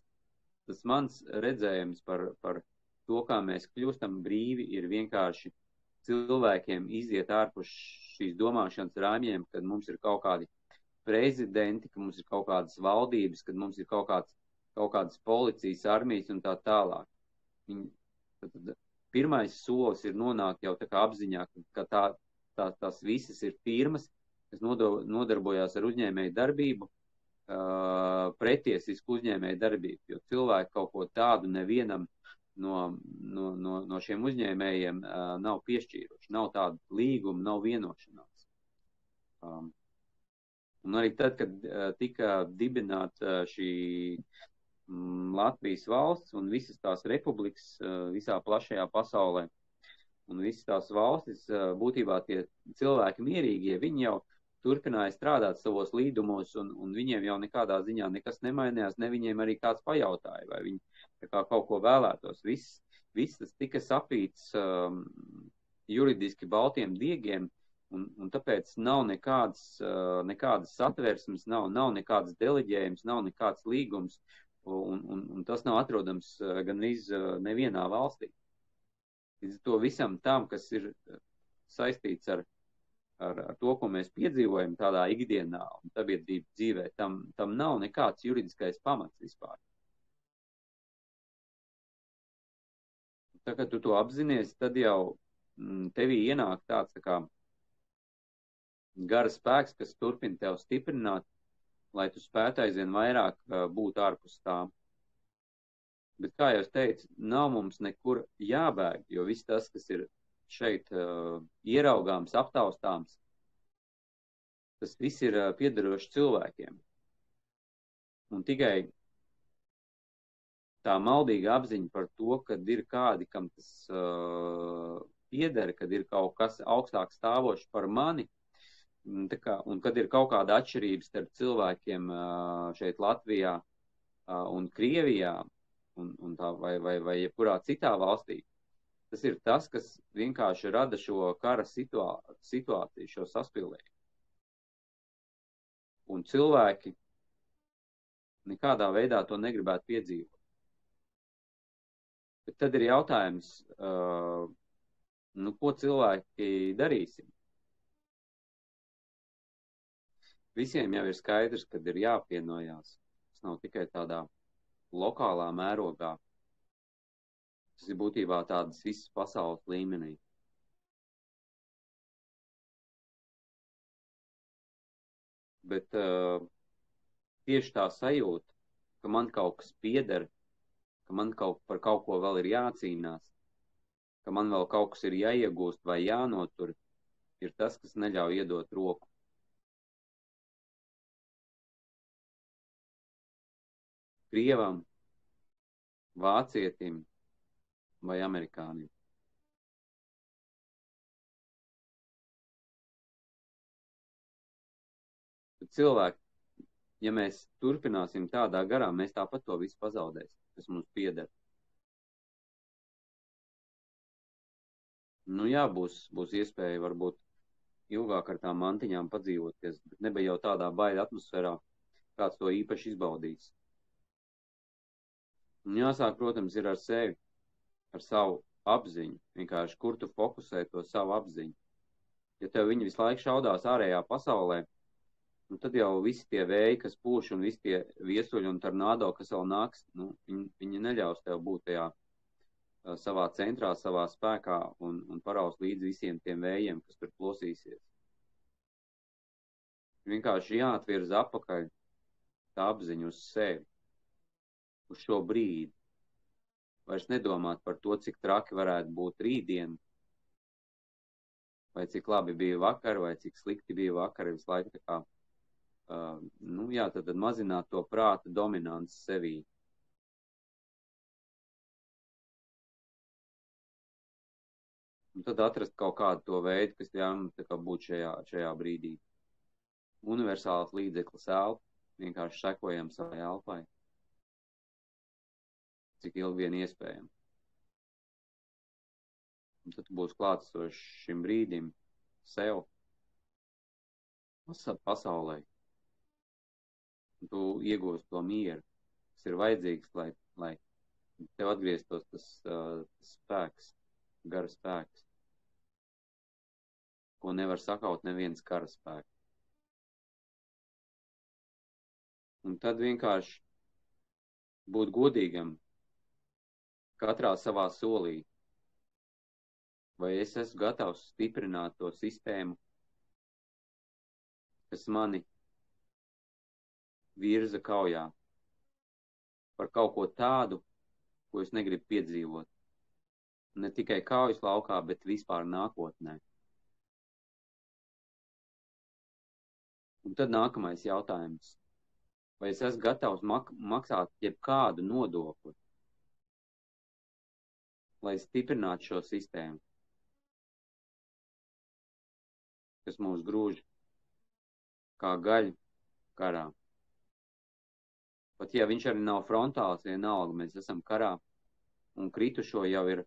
tas mans redzējums par, par to, kā mēs kļūstam brīvi, ir vienkārši cilvēkiem iziet ārpus šīs domāšanas rāmjiem, kad mums ir kaut kādi prezidenti, ka mums ir kaut kādas valdības, kad mums ir kaut kāds, kaut kādas policijas, armijas un tā tālāk. Viņi, tad, tad, pirmais solis ir nonākt jau tā kā apziņā, ka tā, tā, tās visas ir firmas, kas nodo, nodarbojās ar uzņēmēju darbību, uh, pretiesisku uzņēmēju darbību, jo cilvēki kaut ko tādu nevienam no, no, no, no šiem uzņēmējiem uh, nav piešķīruši. Nav tāda līguma, nav vienošanās. Um, un arī tad, kad uh, tika dibināta uh, šī um, Latvijas valsts un visas tās republikas uh, visā plašajā pasaulē, un visas tās valstis, uh, būtībā tie cilvēki mierīgie, viņi jau turpināja strādāt savos līdumos, un, un viņiem jau nekādā ziņā nekas nemainījās, ne viņiem arī kāds pajautāja, vai viņi kā kaut ko vēlētos. Viss, viss tas tika sapīts um, juridiski baltiem diegiem, un, un tāpēc nav nekādas, uh, nekādas satversmes, nav, nav nekādas deleģējums, nav nekāds līgums, un, un, un tas nav atrodams uh, gan iz uh, nevienā valstī. Līdz to visam tam, kas ir uh, saistīts ar, ar, ar to, ko mēs piedzīvojam tādā ikdienā un sabiedrības dzīvē, tam, tam nav nekāds juridiskais pamats vispār. tā kā tu to apzinies, tad jau mm, tevī ienāk tāds tā kā gara spēks, kas turpina tev stiprināt, lai tu spētu aizvien vairāk būt ārpus tā. Bet, kā jau teicu, nav mums nekur jābēg, jo viss tas, kas ir šeit uh, ieraugāms, aptaustāms, tas viss ir uh, piederoši cilvēkiem. Un tikai tā maldīga apziņa par to, ka ir kādi, kam tas uh, pieder, kad ir kaut kas augstāk stāvošs par mani, kā, un kad ir kaut kāda atšķirība starp cilvēkiem uh, šeit Latvijā uh, un Krievijā, un, un tā, vai, vai, vai jebkurā citā valstī. Tas ir tas, kas vienkārši rada šo kara situā, situāciju, šo saspīlējumu. Un cilvēki nekādā veidā to negribētu piedzīvot. Bet tad ir jautājums, uh, nu, ko cilvēki darīsim? Visiem jau ir skaidrs, ka ir jāapvienojās. Tas nav tikai tādā lokālā mērogā. Tas ir būtībā tādas visas pasaules līmenī. Bet uh, tieši tā sajūta, ka man kaut kas pieder, ka man kaut, par kaut ko vēl ir jācīnās, ka man vēl kaut kas ir jāiegūst vai jānotur, ir tas, kas neļauj iedot roku. Krievam, vācietim vai amerikānim. cilvēki, ja mēs turpināsim tādā garā, mēs tāpat to visu pazaudēsim, kas mums pieder. Nu jā, būs, būs iespēja varbūt ilgāk ar tām mantiņām padzīvoties, bet nebija jau tādā baila atmosfērā, kāds to īpaši izbaudīs. Un jāsāk, protams, ir ar sevi, ar savu apziņu, vienkārši kur tu fokusē to savu apziņu. Ja tev viņi visu laiku šaudās ārējā pasaulē, nu, tad jau visi tie vēji, kas pūš un visi tie viesuļi un tornado, kas vēl nāks, nu, viņi, viņi neļaus tev būt tajā savā centrā, savā spēkā un, un paraus līdz visiem tiem vējiem, kas tur plosīsies. Vienkārši jāatvirza apakaļ tā apziņa uz sevi, uz šo brīdi. Vairs nedomāt par to, cik traki varētu būt rītdien, vai cik labi bija vakar, vai cik slikti bija vakar, visu laiku tā kā uh, nu, jā, tad, tad mazināt to prāta dominanci sevī. Un tad atrast kaut kādu to veidu, kas ļauj būt šajā, šajā brīdī. Universāls līdzeklis elpa, vienkārši sekojam savai elpai, cik ilgi vien iespējams. Un tad būs klātsošs šim brīdim sev, pasaulē tu iegūsi to mieru, kas ir vajadzīgs, lai, lai tev atgrieztos tas, uh, tas spēks, gara spēks, ko nevar sakaut neviens kara spēks. Un tad vienkārši būt godīgam katrā savā solī. Vai es esmu gatavs stiprināt to sistēmu, kas mani virza kaujā par kaut ko tādu, ko es negribu piedzīvot. Ne tikai kaujas laukā, bet vispār nākotnē. Un tad nākamais jautājums. Vai es esmu gatavs mak maksāt jebkādu nodokli, lai stiprinātu šo sistēmu, kas mūs grūž kā gaļu karā? Pat ja viņš arī nav frontāls, vienalga, mēs esam karā un kritušo jau ir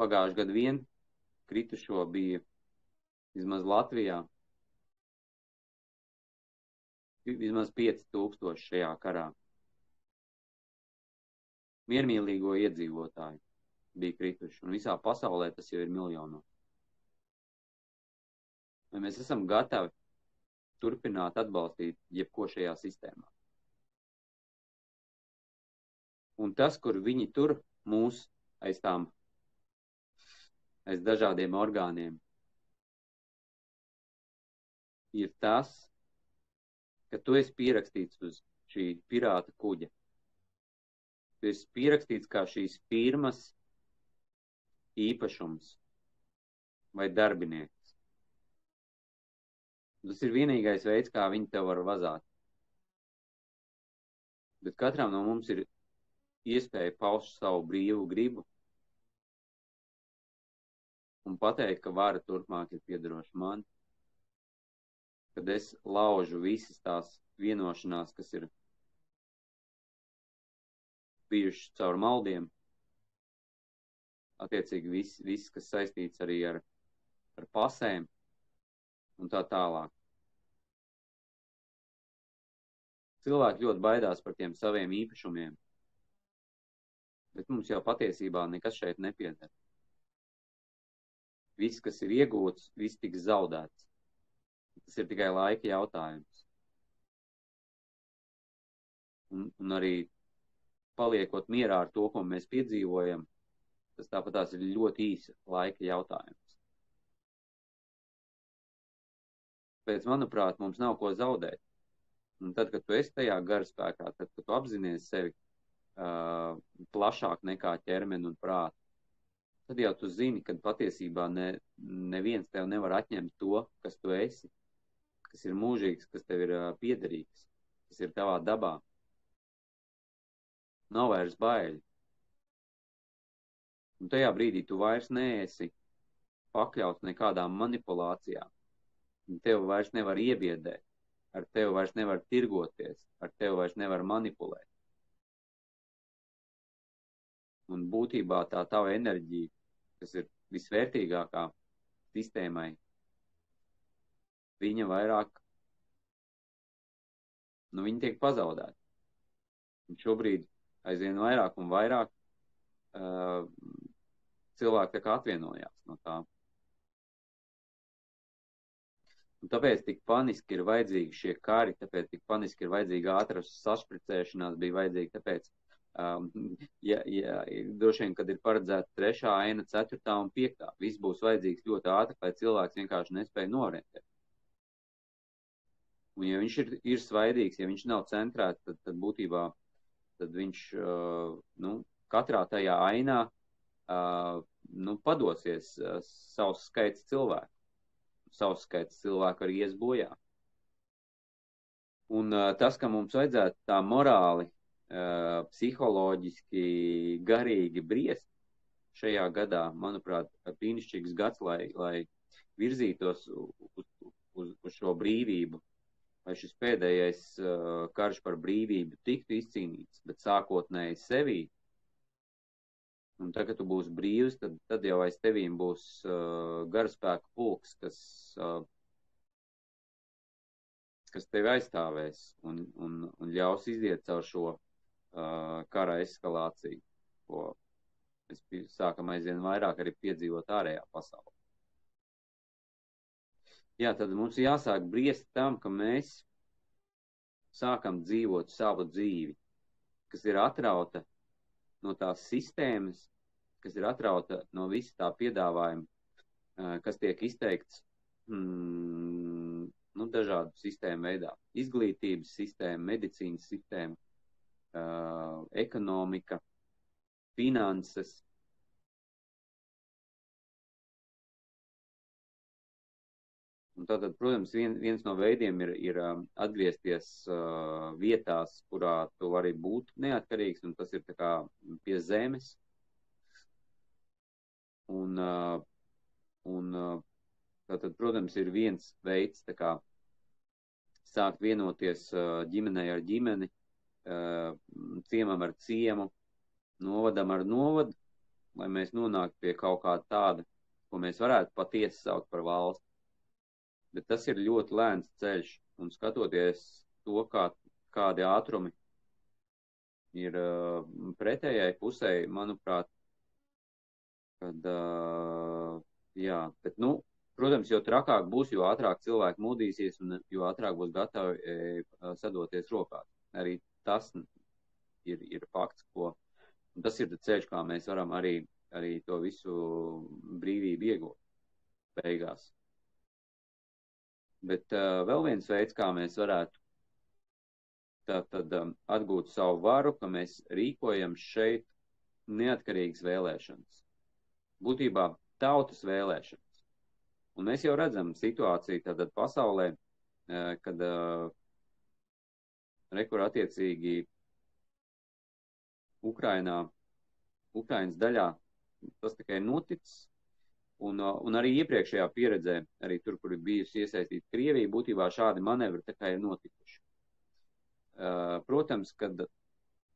pagājuši gadu vien, kritušo bija vismaz Latvijā vismaz 5000 šajā karā. Miermīlīgo iedzīvotāju bija krituši, un visā pasaulē tas jau ir miljonos. Vai mēs esam gatavi turpināt atbalstīt jebko šajā sistēmā. Un tas, kur viņi tur mūs aiz tām, aiz dažādiem orgāniem, ir tas, ka tu esi pierakstīts uz šī pirāta kuģa. Esi pierakstīts kā šīs firmas īpašums vai darbinieks. Tas ir vienīgais veids, kā viņi tev var vazāt. Bet katram no mums ir iespēja paust savu brīvu gribu un pateikt, ka vara turpmāk ir piedaroša man, kad es laužu visas tās vienošanās, kas ir bijušas caur maldiem, attiecīgi viss, vis, kas saistīts arī ar, ar pasēm, un tā tālāk. Cilvēki ļoti baidās par tiem saviem īpašumiem, bet mums jau patiesībā nekas šeit nepieder. Viss, kas ir iegūts, viss tiks zaudēts. Tas ir tikai laika jautājums. Un, un arī paliekot mierā ar to, ko mēs piedzīvojam, tas tāpat tās ir ļoti īsa laika jautājums. Tāpēc, manuprāt, mums nav ko zaudēt. Un tad, kad tu esi tajā garspēkā, tad, kad tu apzinājies sevi uh, plašāk nekā ķermeni un prātu, tad jau tu zini, ka patiesībā ne, neviens tev nevar atņemt to, kas tu esi, kas ir mūžīgs, kas tev ir uh, piederīgs, kas ir tavā dabā. Nav vairs baili. Un tajā brīdī tu vairs neesi pakļauts nekādām manipulācijām. Tev vairs nevar iebiedēt, ar tevi vairs nevar tirgoties, ar tevi vairs nevar manipulēt. Un būtībā tā tava enerģija, kas ir visvērtīgākā sistēmai, viņa vairāk, nu, viņa tiek pazaudēta. Un šobrīd aizvien vairāk un vairāk uh, cilvēki tā kā atvienojās no tā. Un tāpēc tik paniski ir vajadzīgi šie kari, tāpēc tik paniski ir vajadzīga ātras sašpricēšanās, bija vajadzīga tāpēc, um, ja, ja, droši vien, kad ir paredzēta trešā aina, ceturtā un piektā, viss būs vajadzīgs ļoti ātri, lai cilvēks vienkārši nespēja norientēt. Un ja viņš ir, ir svaidīgs, ja viņš nav centrēts, tad, tad būtībā tad viņš, uh, nu, katrā tajā ainā uh, nu, padosies uh, savs skaits cilvēku. Savs skaits cilvēku arī ies bojā. Un tas, ka mums vajadzētu tā morāli, psiholoģiski, garīgi briest šajā gadā, manuprāt, brīnišķīgs gads, lai, lai virzītos uz, uz, uz šo brīvību, lai šis pēdējais uh, karš par brīvību tiktu izcīnīts, bet sākotnēji sevī Un tagad, kad tu būsi brīvs, tad, tad jau aiz tevīm būs uh, garaspēka pulks, kas, uh, kas tevi aizstāvēs un, un, un ļaus iziet caur šo uh, kara eskalāciju, ko mēs sākam aizvien vairāk arī piedzīvot ārējā pasaulē. Jā, tad mums jāsāk briest tam, ka mēs sākam dzīvot savu dzīvi, kas ir atrauta no tās sistēmas, kas ir atrauta no visa tā piedāvājuma, kas tiek izteikts mm, nu, dažādu sistēmu veidā. Izglītības sistēma, medicīnas sistēma, ekonomika, finanses. Un tātad, protams, vien, viens no veidiem ir, ir atgriezties uh, vietās, kurā tu vari būt neatkarīgs, un tas ir kā pie zemes, Un, uh, un uh, tātad, protams, ir viens veids, kā sākt vienoties uh, ģimenei ar ģimeni, ciemam ar ciemu, novadam ar novadu, lai mēs nonāktu pie kaut kā tāda, ko mēs varētu patiesi saukt par valsti. Bet tas ir ļoti lēns ceļš, un skatoties to, kā, kādi ātrumi ir uh, pretējai pusē, manuprāt, Kad, uh, jā, bet, nu, protams, jo trakāk būs, jo ātrāk cilvēki modīsies un jo ātrāk būs gatavi e, sadoties rokās. Arī tas ir, ir fakts, ko tas ir ceļš, kā mēs varam arī, arī to visu brīvību iegūt beigās. Bet uh, vēl viens veids, kā mēs varētu tā, tad, um, atgūt savu varu, ka mēs rīkojam šeit neatkarīgas vēlēšanas būtībā tautas vēlēšanas. Un mēs jau redzam situāciju tātad pasaulē, eh, kad uh, rekur attiecīgi Ukrainā, Ukrainas daļā tas tikai noticis, un, uh, un arī iepriekšējā pieredzē, arī tur, kur ir bijusi iesaistīta Krievija, būtībā šādi manevri tā kā ir notikuši. Uh, protams, kad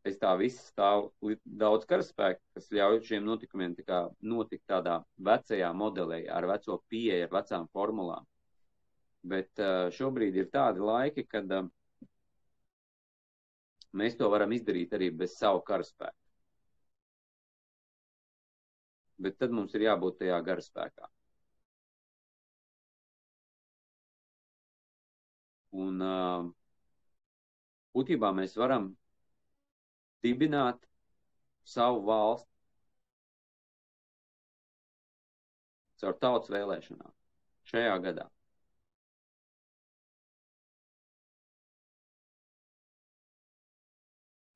aiz tā viss stāv daudz karaspēku, kas ļauj šiem notikumiem tā notikt tādā vecajā modelī, ar veco pieeju, ar vecām formulām. Bet šobrīd ir tādi laiki, kad mēs to varam izdarīt arī bez savu karaspēku. Bet tad mums ir jābūt tajā garaspēkā. Un būtībā mēs varam dibināt savu valsti caur tautas vēlēšanām šajā gadā.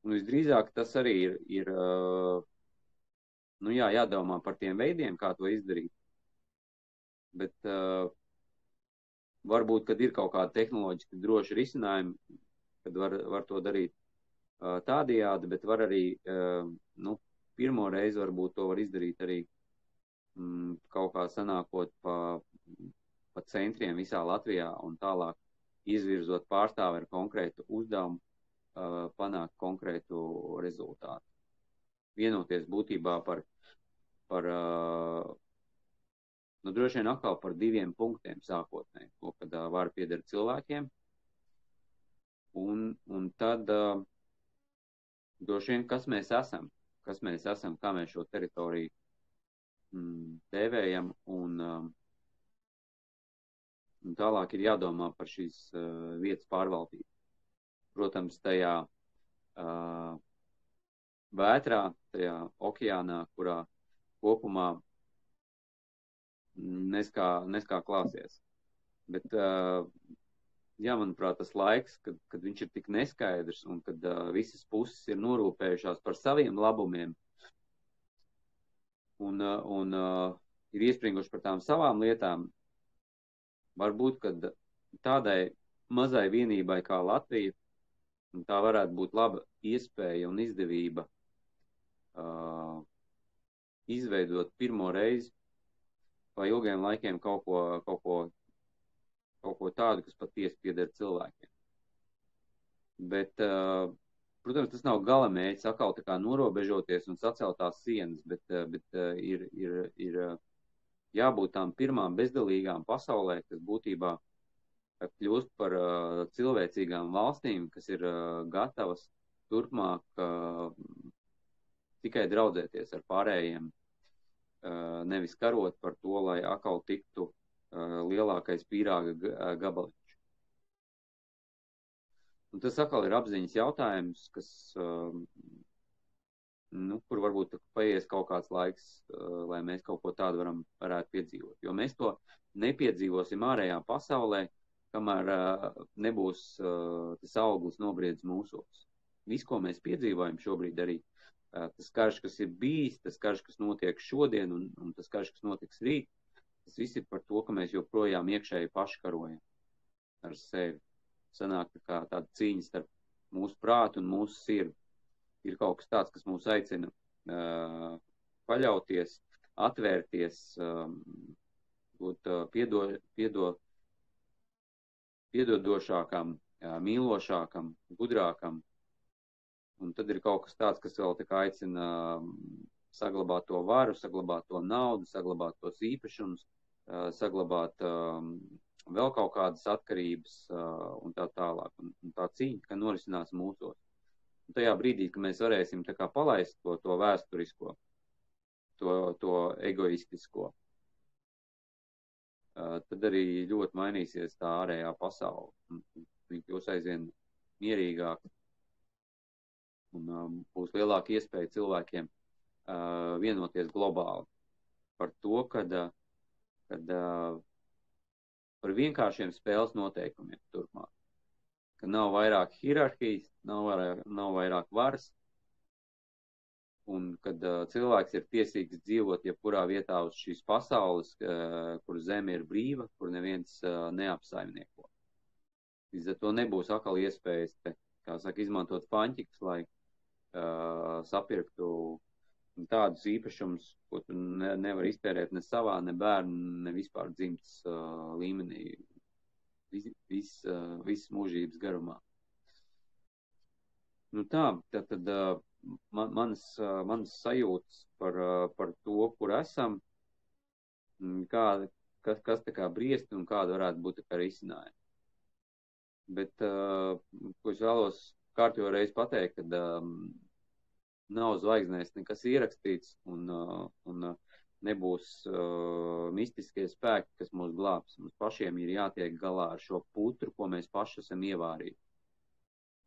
Un visdrīzāk tas arī ir, ir uh, nu jā, jādomā par tiem veidiem, kā to izdarīt. Bet uh, varbūt, kad ir kaut kāda tehnoloģiski droša risinājuma, kad var, var to darīt uh, tādajādi, bet var arī, uh, nu, pirmo reizi varbūt to var izdarīt arī mm, kaut kā sanākot pa, pa centriem visā Latvijā un tālāk izvirzot pārstāvi ar konkrētu uzdevumu, uh, panākt konkrētu rezultātu. Vienoties būtībā par, par nu, droši vien atkal par diviem punktiem sākotnēji, to, kad uh, var pieder cilvēkiem, un, un tad droši vien, kas mēs esam, kas mēs esam, kā mēs šo teritoriju mm, dēvējam, un, um, un tālāk ir jādomā par šīs uh, vietas pārvaldību. Protams, tajā uh, vētrā, tajā okeānā, kurā kopumā neskā, neskā klāsies. Bet, jā, manuprāt, tas laiks, kad, kad viņš ir tik neskaidrs un kad visas puses ir norūpējušās par saviem labumiem un, un ir iespringuši par tām savām lietām, varbūt, kad tādai mazai vienībai kā Latvija, tā varētu būt laba iespēja un izdevība uh, izveidot pirmo reizi pa ilgiem laikiem kaut ko, kaut ko, kaut ko tādu, kas patiesi pieder cilvēkiem. Bet, uh, protams, tas nav gala mērķis atkal tā kā norobežoties un sacelt tās sienas, bet, bet uh, ir, ir, ir jābūt tām pirmām bezdalīgām pasaulē, kas būtībā kļūst par uh, cilvēcīgām valstīm, kas ir uh, gatavas turpmāk uh, tikai draudzēties ar pārējiem nevis karot par to, lai atkal tiktu lielākais pīrāga gabaliņš. Un tas atkal ir apziņas jautājums, kas, nu, kur varbūt paies kaut kāds laiks, lai mēs kaut ko tādu varam, varētu piedzīvot. Jo mēs to nepiedzīvosim ārējā pasaulē, kamēr nebūs tas auglis nobriedz mūsos. Viss, ko mēs piedzīvojam šobrīd arī, tas karš, kas ir bijis, tas karš, kas notiek šodien un, un tas karš, kas notiks rīt, tas viss ir par to, ka mēs joprojām iekšēji paškarojam ar sevi. Sanāk tā kā tāda cīņa starp mūsu prātu un mūsu sirdi. Ir kaut kas tāds, kas mūs aicina uh, paļauties, atvērties, um, būt uh, piedo, piedo, piedodošākam, uh, mīlošākam, gudrākam, Un tad ir kaut kas tāds, kas vēl tā aicina um, saglabāt to varu, saglabāt to naudu, saglabāt tos īpašumus, uh, saglabāt um, vēl kaut kādas atkarības uh, un tā tālāk. Un, un tā cīņa, ka norisinās mūsos. Un tajā brīdī, kad mēs varēsim palaist to, to vēsturisko, to, to egoistisko, uh, tad arī ļoti mainīsies tā ārējā pasaule. Viņa kļūs aizvien mierīgāka un um, būs lielāka iespēja cilvēkiem uh, vienoties globāli par to, kad, uh, kad uh, par vienkāršiem spēles noteikumiem turpmāk. Ka nav vairāk hierarhijas, nav vairāk, nav vairāk varas, un kad uh, cilvēks ir tiesīgs dzīvot jebkurā vietā uz šīs pasaules, uh, kur zeme ir brīva, kur neviens uh, neapsaimnieko. Līdz ar to nebūs atkal iespējas, te, kā saka, izmantot paņķikus, lai uh, sapirktu tādus īpašumus, ko tu ne, nevar iztērēt ne savā, ne bērnu, ne vispār dzimtas uh, līmenī, vis, vis, uh, visas mūžības garumā. Nu tā, tad, tad uh, man, manas, uh, manas sajūtas par, uh, par to, kur esam, kā, kas, kas tā kā briest un kāda varētu būt tā kā risinājuma. Bet, uh, ko es vēlos kārtībā reiz pateikt, ka um, nav zvaigznēs nekas ierakstīts un, uh, un uh, nebūs uh, mistiskie spēki, kas mūs glābs. Mums pašiem ir jātiek galā ar šo putru, ko mēs paši esam ievārījuši.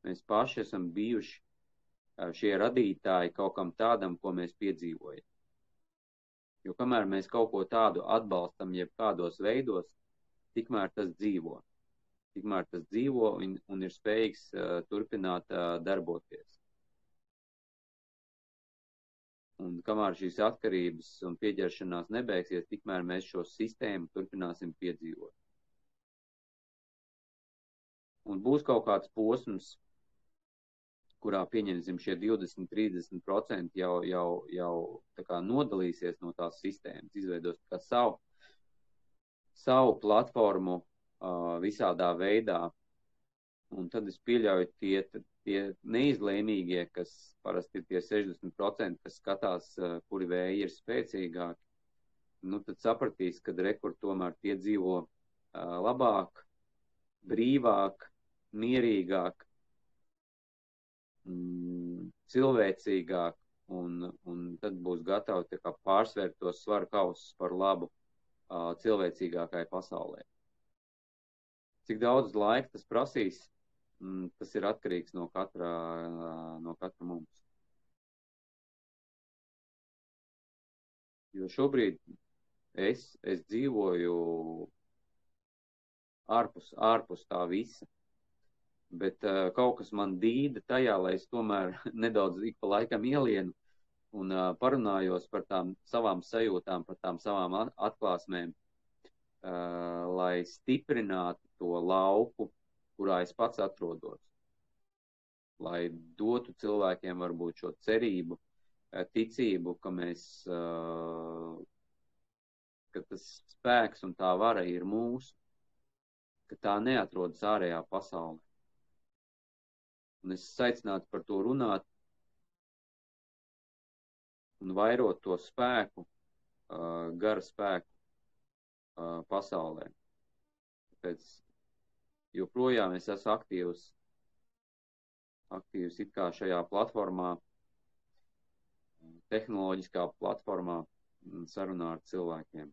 Mēs paši esam bijuši uh, šie radītāji kaut kam tādam, ko mēs piedzīvojam. Jo kamēr mēs kaut ko tādu atbalstam, jeb kādos veidos, tikmēr tas dzīvo tikmēr tas dzīvo un, un ir spējīgs uh, turpināt uh, darboties. Un kamēr šīs atkarības un pieķeršanās nebeigsies, tikmēr mēs šo sistēmu turpināsim piedzīvot. Un būs kaut kāds posms, kurā pieņemsim šie 20, 30% jau, jau, jau kā nodalīsies no tās sistēmas, izveidos kā savu, savu platformu visādā veidā. Un tad es pieļauju tie, tie neizlēmīgie, kas parasti ir tie 60%, kas skatās, kuri vēji ir spēcīgāki, nu tad sapratīs, ka rekur tomēr tie dzīvo labāk, brīvāk, mierīgāk, mm, cilvēcīgāk, un, un tad būs gatavi pārsvērt tos svaru kausus par labu cilvēcīgākai pasaulē. Cik daudz laika tas prasīs, mm, tas ir atkarīgs no katra, no katra mums. Jo šobrīd es, es dzīvoju ārpus, ārpus tā visa bet uh, kaut kas man dīda tajā, lai es tomēr *laughs* nedaudz ik pa laikam ielienu un uh, parunājos par tām savām sajūtām, par tām savām atklāsmēm, uh, lai stiprinātu to lauku, kurā es pats atrodos. Lai dotu cilvēkiem varbūt šo cerību, ticību, ka mēs, uh, ka tas spēks un tā vara ir mūsu, ka tā neatrodas ārējā pasaulē. Un es aicinātu par to runāt un vairot to spēku, uh, gara spēku uh, pasaulē. Tāpēc joprojām es esmu aktīvs, aktīvs it kā šajā platformā, tehnoloģiskā platformā sarunā ar cilvēkiem.